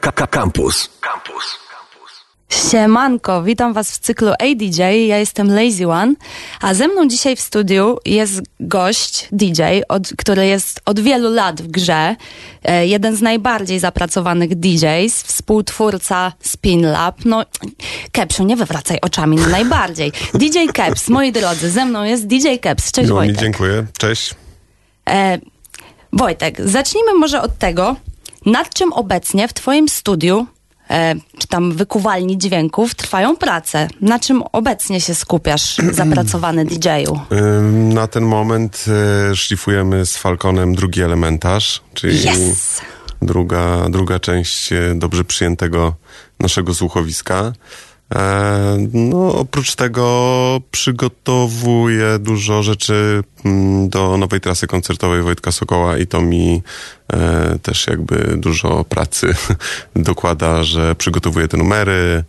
Campus. Campus. Siemanko, witam Was w cyklu ADJ. Ja jestem Lazy One, a ze mną dzisiaj w studiu jest gość DJ, od, który jest od wielu lat w grze. E, jeden z najbardziej zapracowanych DJs, współtwórca Spin Lab. No, Kepsiu, nie wywracaj oczami, no najbardziej. DJ Keps, moi drodzy, ze mną jest DJ Keps. Cześć No mi Wojtek. dziękuję. Cześć. E, Wojtek, zacznijmy może od tego, nad czym obecnie w Twoim studiu, e, czy tam wykuwalni dźwięków, trwają prace. Na czym obecnie się skupiasz, zapracowany DJ-u? Na ten moment y, szlifujemy z Falconem drugi elementarz, czyli Yes! druga, druga część y, dobrze przyjętego naszego słuchowiska. E, No, oprócz tego przygotowuję dużo rzeczy mm, do nowej trasy koncertowej Wojtka Sokoła i to mi e, też jakby dużo pracy dokłada, że przygotowuję te numery,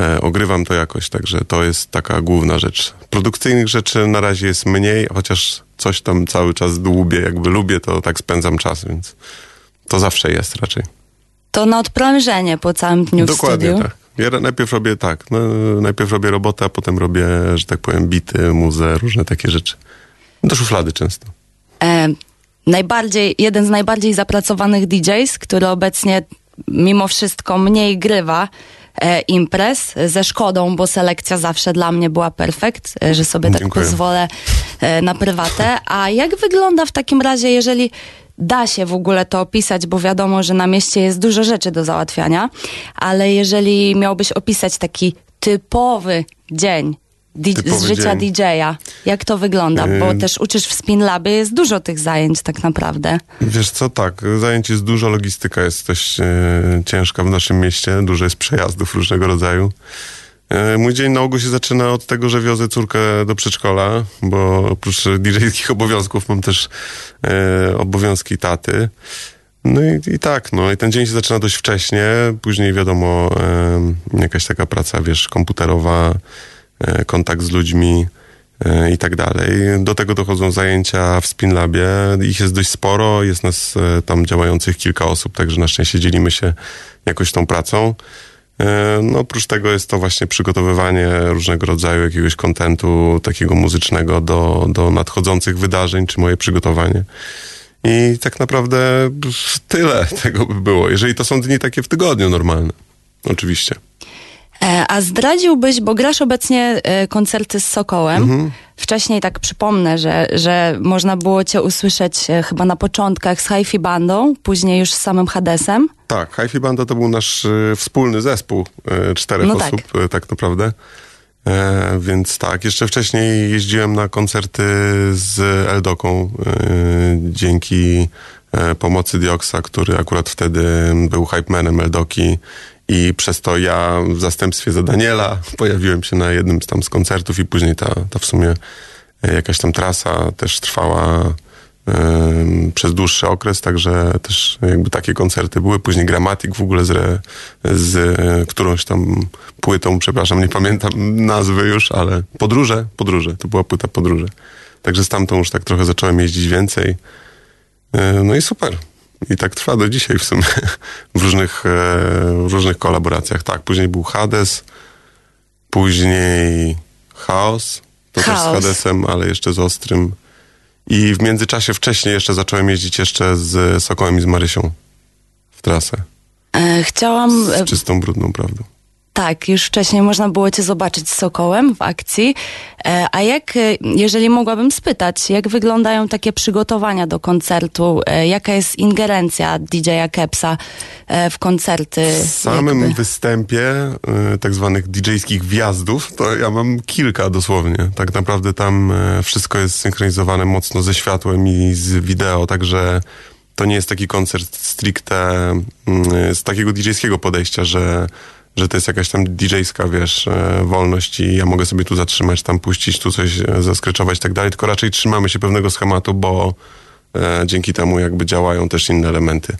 e, ogrywam to jakoś, także to jest taka główna rzecz. Produkcyjnych rzeczy na razie jest mniej, chociaż coś tam cały czas dłubię, jakby lubię, to tak spędzam czas, więc to zawsze jest raczej. To na odprężenie po całym dniu w Dokładnie studiu. tak. Ja najpierw robię tak, no, najpierw robię robotę, a potem robię, że tak powiem, bity, muzę, różne takie rzeczy. Do szuflady często. E, najbardziej, jeden z najbardziej zapracowanych DJs, który obecnie mimo wszystko mniej grywa e, imprez ze szkodą, bo selekcja zawsze dla mnie była perfekt, e, że sobie tak Dziękuję. pozwolę e, na prywatę. A jak wygląda w takim razie, jeżeli da się w ogóle to opisać, bo wiadomo, że na mieście jest dużo rzeczy do załatwiania, ale jeżeli miałbyś opisać taki typowy dzień di- z Typowy życia dzień. DJ-a, jak to wygląda? Bo Ym. też uczysz w Spin Labie, jest dużo tych zajęć tak naprawdę. Wiesz co, tak, zajęć jest dużo, logistyka jest dość e, ciężka w naszym mieście, dużo jest przejazdów różnego rodzaju. E, mój dzień na ogół się zaczyna od tego, że wiozę córkę do przedszkola, bo oprócz DJ-skich obowiązków mam też e, obowiązki taty. No i, i tak, no i ten dzień się zaczyna dość wcześnie, później wiadomo, e, jakaś taka praca, wiesz, komputerowa, e, kontakt z ludźmi e, i tak dalej. Do tego dochodzą zajęcia w Spinlabie. Ich jest dość sporo, jest nas e, tam działających kilka osób, także na szczęście dzielimy się jakoś tą pracą. E, No, oprócz tego jest to właśnie przygotowywanie różnego rodzaju jakiegoś kontentu takiego muzycznego do, do nadchodzących wydarzeń, czy moje przygotowanie. I tak naprawdę tyle tego by było, jeżeli to są dni takie w tygodniu normalne. Oczywiście. E, a zdradziłbyś, bo grasz obecnie e, koncerty z Sokołem. Mhm. Wcześniej tak przypomnę, że, że można było cię usłyszeć e, chyba na początkach z Hi-Fi Bandą, później już z samym Hadesem. Tak, Hi-Fi Banda to był nasz y, wspólny zespół y, czterech No tak. osób, tak. tak naprawdę. E, więc tak, jeszcze wcześniej jeździłem na koncerty z Eldoką y, dzięki e, pomocy Dioksa, który akurat wtedy był hypemanem Eldoki i przez to ja w zastępstwie za Daniela pojawiłem się na jednym tam z koncertów i później ta, ta w sumie e, jakaś tam trasa też trwała przez dłuższy okres, także też jakby takie koncerty były. Później Gramatik w ogóle z, re, z e, którąś tam płytą, przepraszam, nie pamiętam nazwy już, ale Podróże, Podróże, to była płyta Podróże. Także z tamtą już tak trochę zacząłem jeździć więcej. E, No i super. I tak trwa do dzisiaj w sumie w różnych, e, w różnych kolaboracjach. Tak, później był Hades, później Chaos, to też z Chaos. Hadesem, ale jeszcze z Ostrym. I w międzyczasie wcześniej jeszcze zacząłem jeździć jeszcze z Sokołem i z Marysią w trasę. E, chciałam, e, Z czystą, brudną prawdą. Tak, już wcześniej można było cię zobaczyć z Sokołem w akcji. E, a jak, e, jeżeli mogłabym spytać, jak wyglądają takie przygotowania do koncertu? E, jaka jest ingerencja DJ-a Kepsa w koncerty? W samym jakby? występie tak zwanych DJ-skich wjazdów, to ja mam kilka dosłownie. Tak naprawdę tam wszystko jest synchronizowane mocno ze światłem i z wideo, także to nie jest taki koncert stricte y, z takiego DJ-skiego podejścia, że że to jest jakaś tam DJ-ska, wiesz, e, wolność i ja mogę sobie tu zatrzymać, tam puścić, tu coś e, zaskryczować i tak dalej, tylko raczej trzymamy się pewnego schematu, bo e, dzięki temu jakby działają też inne elementy.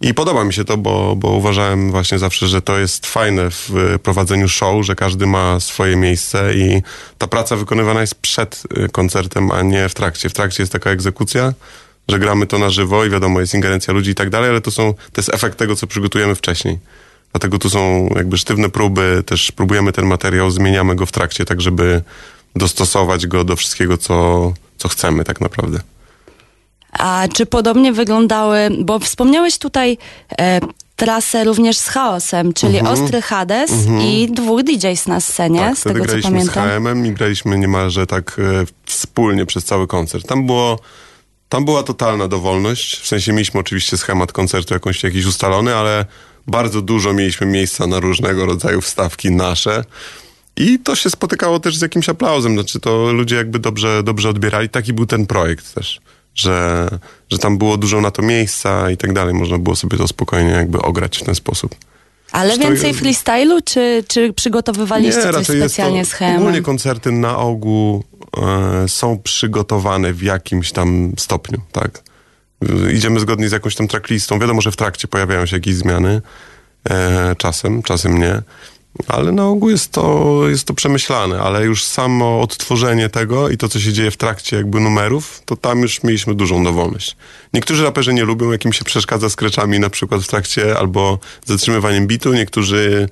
I podoba mi się to, bo, bo uważałem właśnie zawsze, że to jest fajne w prowadzeniu show, że każdy ma swoje miejsce i ta praca wykonywana jest przed koncertem, a nie w trakcie. W trakcie jest taka egzekucja, że gramy to na żywo i wiadomo, jest ingerencja ludzi i tak dalej, ale to są, to jest efekt tego, co przygotujemy wcześniej. Dlatego tu są jakby sztywne próby, też próbujemy ten materiał, zmieniamy go w trakcie, tak żeby dostosować go do wszystkiego, co, co chcemy tak naprawdę. A czy podobnie wyglądały, bo wspomniałeś tutaj e, trasę również z chaosem, czyli Ostry Hades i dwóch DJs na scenie, tak, z tego co graliśmy z pamiętam. HM-em i graliśmy niemalże tak e, wspólnie przez cały koncert. Tam było, tam była totalna dowolność, w sensie mieliśmy oczywiście schemat koncertu jakąś, jakiś ustalony, ale bardzo dużo mieliśmy miejsca na różnego rodzaju wstawki nasze. I to się spotykało też z jakimś aplauzem, znaczy to ludzie jakby dobrze, dobrze odbierali. Taki był ten projekt też, że, że tam było dużo na to miejsca i tak dalej. Można było sobie to spokojnie jakby ograć w ten sposób. Ale Zresztą więcej jest- freestylu, czy, czy przygotowywaliście coś specjalnie jest z to, HM? Ogólnie koncerty na ogół e, są przygotowane w jakimś tam stopniu, tak. Idziemy zgodnie z jakąś tam tracklistą. Wiadomo, że w trakcie pojawiają się jakieś zmiany. E, czasem, czasem nie. Ale na ogół jest to, jest to przemyślane, ale już samo odtworzenie tego i to, co się dzieje w trakcie jakby numerów, to tam już mieliśmy dużą dowolność. Niektórzy raperzy nie lubią, jak im się przeszkadza skreczami na przykład w trakcie albo zatrzymywaniem bitu, niektórzy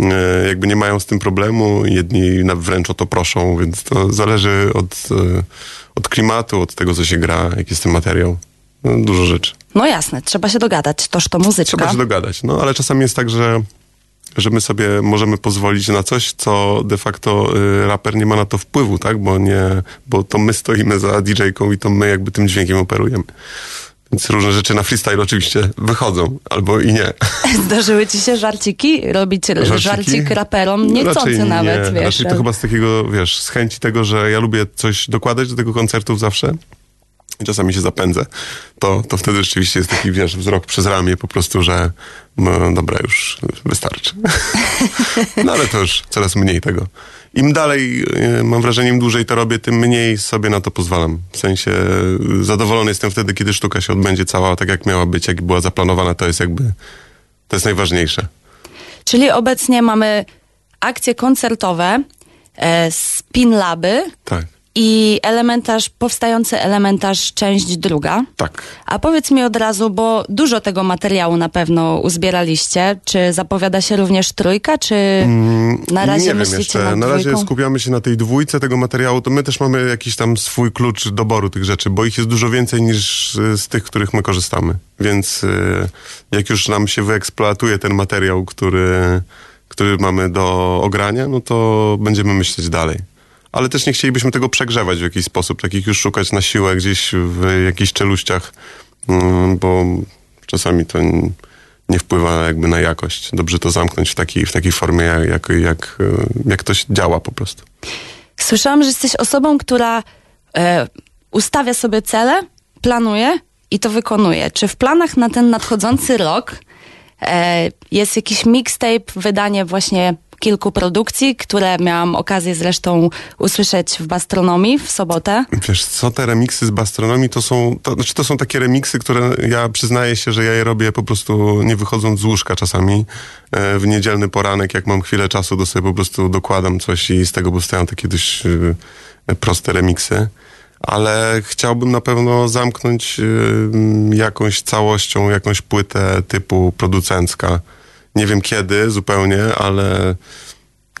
e, jakby nie mają z tym problemu, jedni wręcz o to proszą, więc to zależy od, e, od klimatu, od tego, co się gra, jaki jest ten materiał. No, dużo rzeczy. No jasne, trzeba się dogadać, toż to muzyczka. Trzeba się dogadać, no ale czasami jest tak, że, że my sobie możemy pozwolić na coś, co de facto y, raper nie ma na to wpływu, tak? Bo nie, bo to my stoimy za DJ-ką i to my jakby tym dźwiękiem operujemy. Więc różne rzeczy na freestyle oczywiście wychodzą, albo i nie. Zdarzyły ci się żarciki? Robić Żarciki? żarcik raperom? Niechcący Raczej nawet, nie. wiesz. Raczej to chyba z takiego, wiesz, z chęci tego, że ja lubię coś dokładać do tego koncertów zawsze. I czasami się zapędzę. To, to wtedy rzeczywiście jest taki, wiesz, wzrok przez ramię po prostu, że no, dobra, już wystarczy. no ale to już coraz mniej tego. Im dalej, e, mam wrażenie, im dłużej to robię, tym mniej sobie na to pozwalam. W sensie e, zadowolony jestem wtedy, kiedy sztuka się odbędzie cała tak, jak miała być, jak była zaplanowana. To jest jakby, to jest najważniejsze. Czyli obecnie mamy akcje koncertowe, e, spin laby Tak, i elementarz, powstający elementarz część druga. tak. A powiedz mi od razu, bo dużo tego materiału na pewno uzbieraliście. Czy zapowiada się również trójka, czy na razie Mm, nie wiem jeszcze. Na razie skupiamy się na tej dwójce tego materiału. To my też mamy jakiś tam swój klucz doboru tych rzeczy, bo ich jest dużo więcej niż y, z tych, których my korzystamy. Więc y, jak już nam się wyeksploatuje ten materiał, który, który mamy do ogrania, no to będziemy myśleć dalej. Ale też nie chcielibyśmy tego przegrzewać w jakiś sposób, takich już szukać na siłę gdzieś w jakichś czeluściach, mm, bo czasami to nie wpływa jakby na jakość. Dobrze to zamknąć w takiej, w takiej formie, jak, jak, jak, e, to działa po prostu. Słyszałam, że jesteś osobą, która e, ustawia sobie cele, planuje i to wykonuje. Czy w planach na ten nadchodzący rok e, jest jakiś mixtape, wydanie właśnie kilku produkcji, które miałam okazję zresztą usłyszeć w Bastronomii w sobotę? Wiesz co, te remiksy z Bastronomii to są, to, znaczy to są takie remiksy, które ja przyznaję się, że ja je robię po prostu nie wychodząc z łóżka czasami. E, w niedzielny poranek, jak mam chwilę czasu, to sobie po prostu dokładam coś i z tego powstają takie dość e, proste remiksy. Ale chciałbym na pewno zamknąć e, jakąś całością, jakąś płytę typu producencka. Nie wiem kiedy zupełnie, ale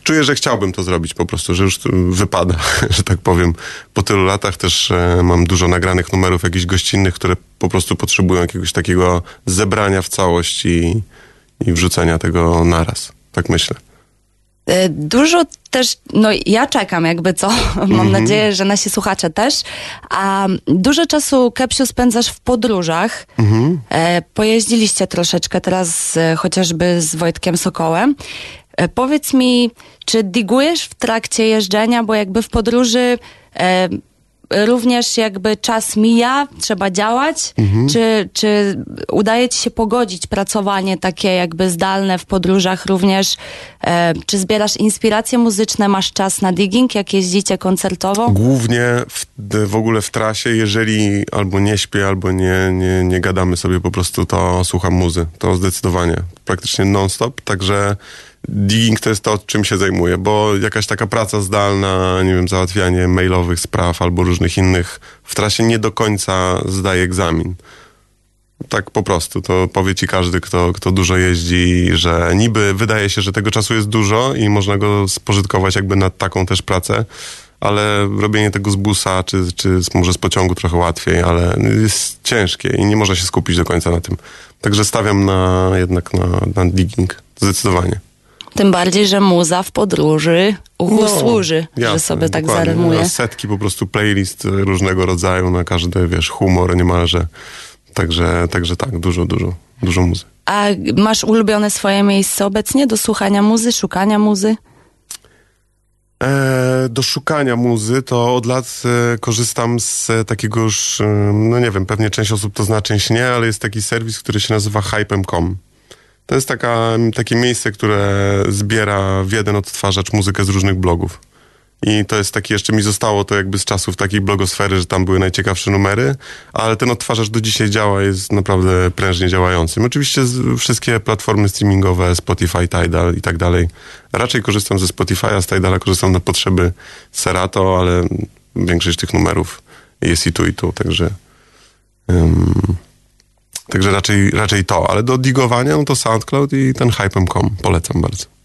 czuję, że chciałbym to zrobić po prostu, że już wypada, że tak powiem. Po tylu latach też e, mam dużo nagranych numerów jakichś gościnnych, które po prostu potrzebują jakiegoś takiego zebrania w całość i, i wrzucenia tego naraz. Tak myślę. E, Dużo też, no ja czekam jakby co, mam nadzieję, że nasi słuchacze też, a dużo czasu, Kepsiu, spędzasz w podróżach. E, pojeździliście troszeczkę teraz e, chociażby z Wojtkiem Sokołem. E, powiedz mi, czy digujesz w trakcie jeżdżenia, bo jakby w podróży e, również jakby czas mija, trzeba działać, czy, czy udaje ci się pogodzić pracowanie takie jakby zdalne w podróżach również, czy zbierasz inspiracje muzyczne, masz czas na digging, jak jeździcie koncertowo? Głównie w, w ogóle w trasie, jeżeli albo nie śpię, albo nie, nie, nie gadamy sobie po prostu, to słucham muzy. To zdecydowanie. praktycznie non-stop, także digging to jest to, czym się zajmuję, bo jakaś taka praca zdalna, nie wiem, załatwianie mailowych spraw albo różnych innych w trasie nie do końca zdaje egzamin. Tak po prostu, to powie ci każdy, kto, kto dużo jeździ, że niby wydaje się, że tego czasu jest dużo i można go spożytkować jakby na taką też pracę, ale robienie tego z busa, czy, czy z, może z pociągu trochę łatwiej, ale jest ciężkie i nie można się skupić do końca na tym. Także stawiam na, jednak na, na digging, zdecydowanie. Tym bardziej, że muza w podróży uchu służy, że jasne, sobie tak zarymuje. Setki po prostu playlist różnego rodzaju na każdy, wiesz, humor niemalże. Także, także tak, dużo, dużo, dużo muzy. A masz ulubione swoje miejsce obecnie do słuchania muzy, szukania muzy? E, do szukania muzy to od lat e, korzystam z e, takiego już, no nie wiem, pewnie część osób to zna, część nie, ale jest taki serwis, który się nazywa hypem.com. To jest taka, takie miejsce, które zbiera w jeden odtwarzacz muzykę z różnych blogów. I to jest taki, jeszcze mi zostało to jakby z czasów takiej blogosfery, że tam były najciekawsze numery, ale ten odtwarzacz do dzisiaj działa, jest naprawdę prężnie działającym. Oczywiście wszystkie platformy streamingowe, Spotify, Tidal i tak dalej. Raczej korzystam ze Spotify'a, z Tidala korzystam na potrzeby Serato, ale większość tych numerów jest i tu, i tu, także... ym, Także raczej, raczej to, ale do digowania no to SoundCloud i ten hypem.com polecam bardzo.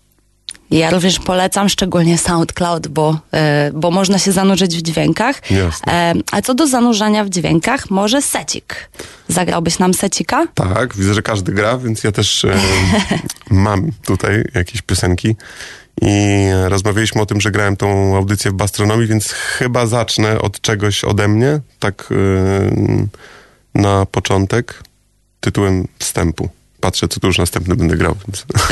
Ja również polecam szczególnie SoundCloud, bo, e, bo można się zanurzyć w dźwiękach. Jasne. E, a co do zanurzania w dźwiękach, może secik. Zagrałbyś nam secika? Tak, widzę, że każdy gra, więc ja też e, mam tutaj jakieś piosenki. I rozmawialiśmy o tym, że grałem tą audycję w Bastronomii, więc chyba zacznę od czegoś ode mnie, tak na początek, tytułem wstępu. Patrzę, co tu już następny będę grał.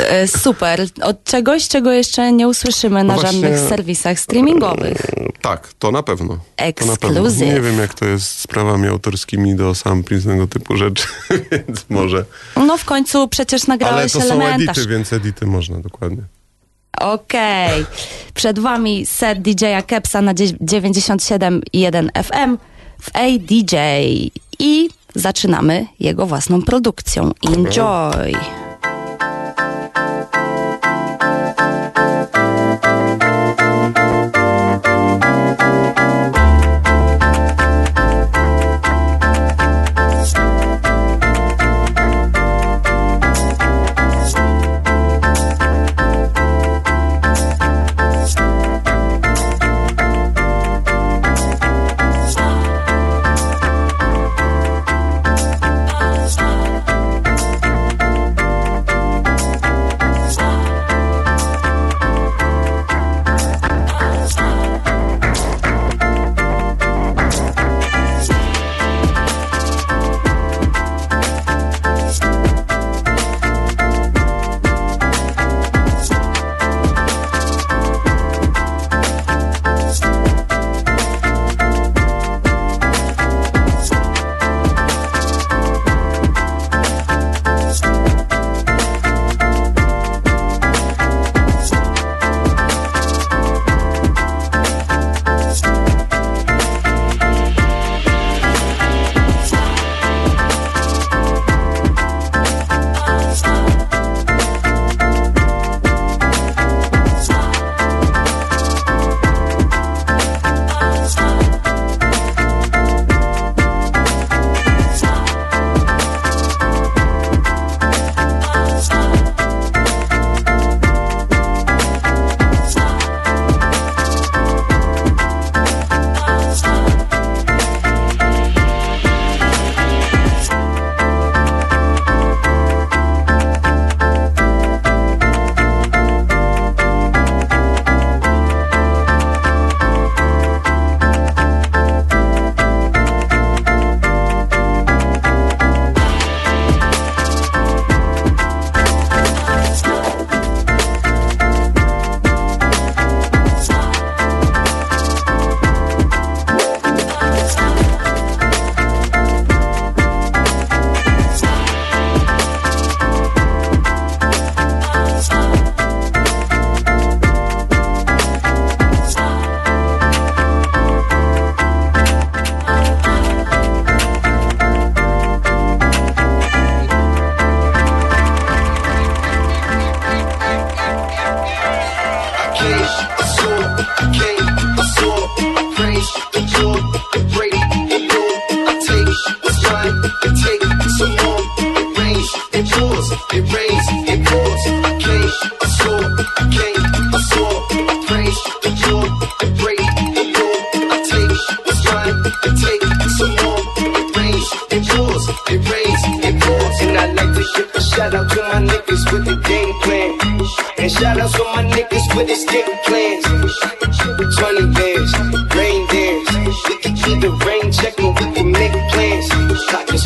E, super. Od czegoś, czego jeszcze nie usłyszymy na No właśnie- żadnych serwisach streamingowych. Tak, to na pewno. To. Ekskluzyw. Nie wiem, jak to jest z prawami autorskimi do sampli, tego typu rzeczy, więc może. No w końcu przecież Ale nagrałeś to są elementarz. edity, więc edity można, dokładnie. Okej. Przed wami set DJ-a Kepsa na dzie- 97,1 FM w ADJ. I zaczynamy jego własną produkcją. Enjoy!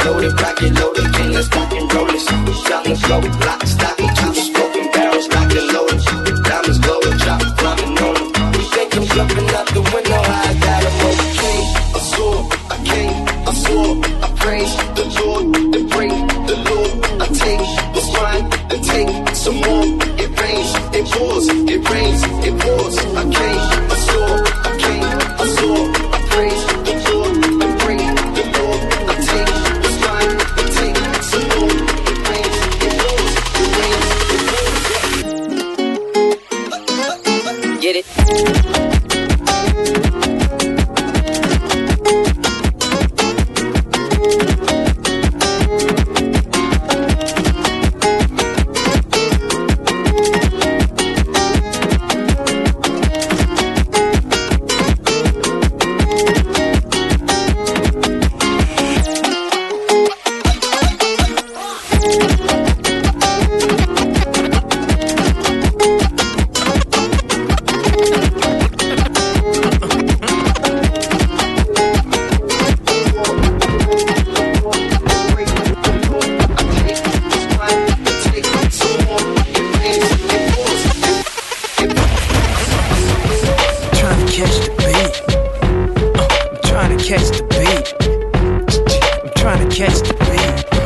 loaded, crack it loaded, killers, fucking rollers, young flow, lock, stock, catch the beat. I'm trying to catch the beat.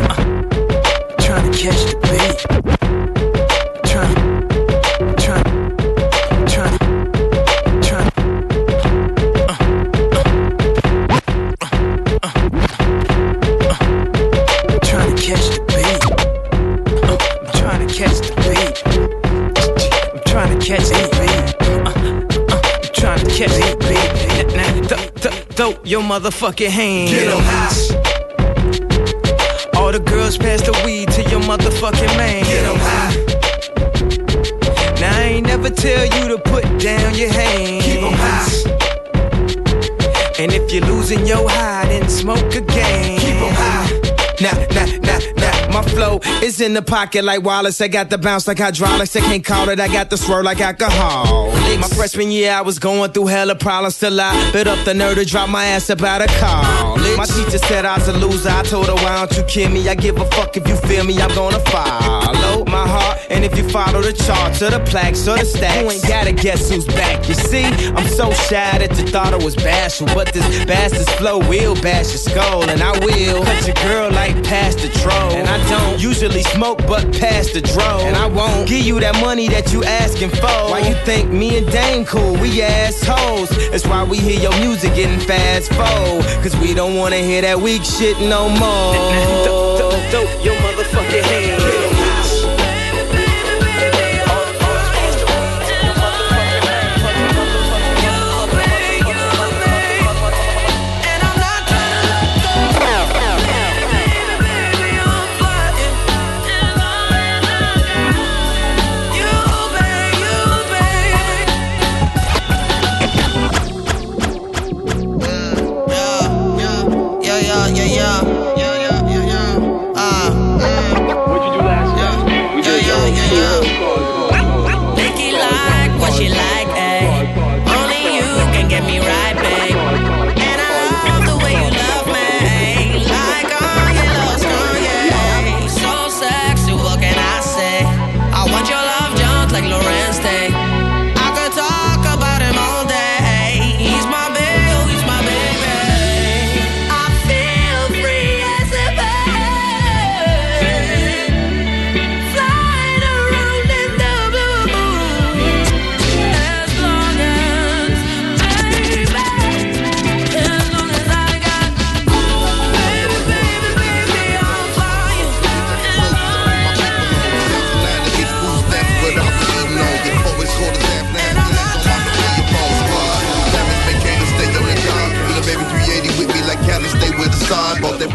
Motherfucking hand. Get em high. All the girls pass the weed to your motherfucking man. Get em high. Now I ain't never tell you to put down your hands. Keep em high. And if you're losing your high, then smoke again. Keep em high. Nah, nah, nah, nah. My flow is in the pocket like Wallace. I got the bounce like hydraulics. I can't call it. I got the swirl like alcohol. My freshman year, I was going through hella problems till I bit up the nerve to drop my ass about a call. My teacher said I was a loser. I told her, why don't you kill me? I give a fuck if you feel me. I'm gonna follow my heart. And if you follow the charts or the plaques or the stacks, you ain't gotta guess who's back. You see, I'm so shy that you thought I was bashful. But this bastard's flow will bash your skull. And I will cut your girl like past the troll. And I don't usually smoke, but past the dro. And I won't give you that money that you asking for. Why you think me and Dame cool? We assholes. That's why we hear your music getting fast forward. Cause we don't wanna hear that weak shit no more. Your motherfucking hands.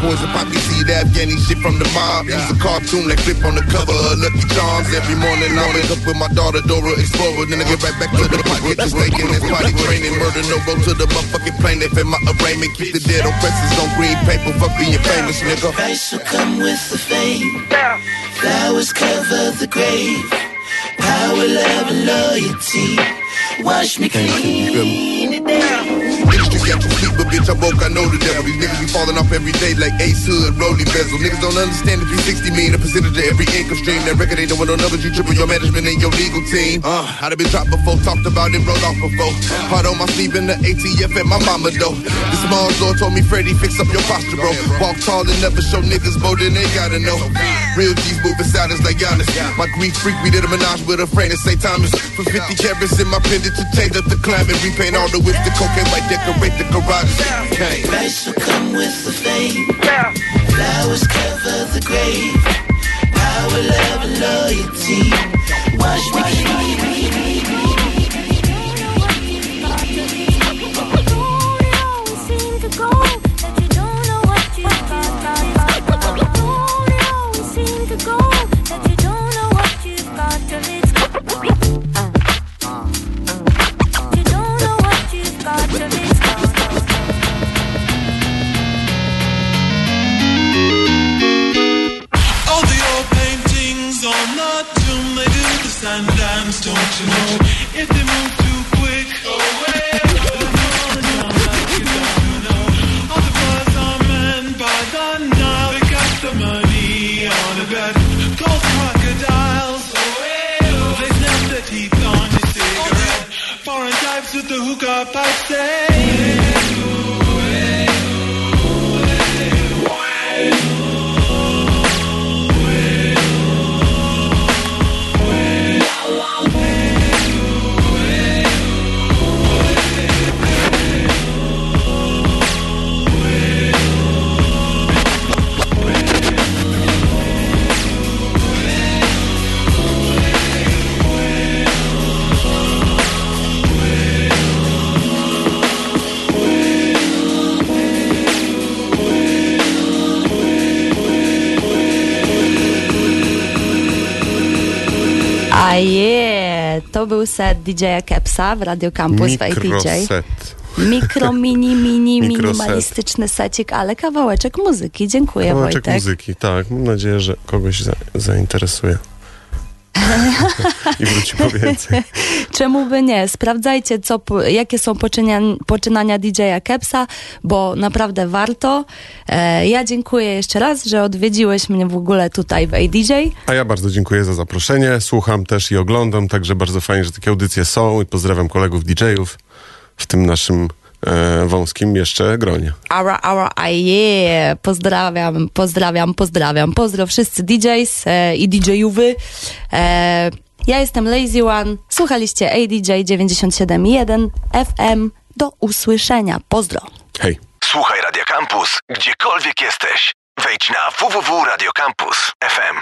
boys and poppy seed Afghani shit from the mob. It's a cartoon like flip on the cover of Lucky Charms. Every morning I wake up with my daughter Dora Explorer. Then I get right back to the pocket just making this body training. Murder no go to the motherfucking They fit my arraignment. Keep the dead on presses on green paper. Fuck being famous, nigga. Christ will come with the fame. Flowers cover the grave. Power, love, and loyalty. Wash me clean got but bitch, I woke, I know the devil. These niggas be falling off every day like Ace Hood, Rolly Bezel. Niggas don't understand that 360 mean a percentage of every income stream. That record ain't doing no numbers, you triple your management and your legal team. Uh, I'd have been dropped before, talked about it, rolled off before. Hard on my sleeve in the ATF at my mama though. The small door told me, Freddie, fix up your posture, bro. Walk tall and never show niggas more than they gotta know. Real G's moving silence like Giannis. My Greek freak, we did a menage with a friend at St. Thomas. For 50 carats in my pendant to change up the climate. Repaint all the the cocaine white decorate the garage. Okay. Price will come with the fame. Flowers cover the grave. Power, love, and loyalty. Wash me clean. Set DJ-a Kepsa w Radio Campus w ADJ. Mikroset. Mikro, mini, mini, Mikroset. minimalistyczny secik, ale kawałeczek muzyki. Dziękuję Kawałeczek Wojtek. muzyki, tak. Mam nadzieję, że kogoś za, zainteresuje. I wróci po więcej. Czemu by nie? Sprawdzajcie, co, jakie są poczynia, poczynania DJ-a Kepsa, bo naprawdę warto. E, ja dziękuję jeszcze raz, że odwiedziłeś mnie w ogóle tutaj w ADJ. A ja bardzo dziękuję za zaproszenie. Słucham też i oglądam, także bardzo fajnie, że takie audycje są i pozdrawiam kolegów DJ-ów w tym naszym wąskim jeszcze gronie. Aura, aura, a yeah. Pozdrawiam, pozdrawiam, pozdrawiam. Pozdro wszyscy DJs e, i DJ-owy. E, ja jestem Lazy One. Słuchaliście ADJ 97.1 FM. Do usłyszenia. Pozdro. Hej. Słuchaj Radio Campus, gdziekolwiek jesteś. Wejdź na www.radiocampus.fm.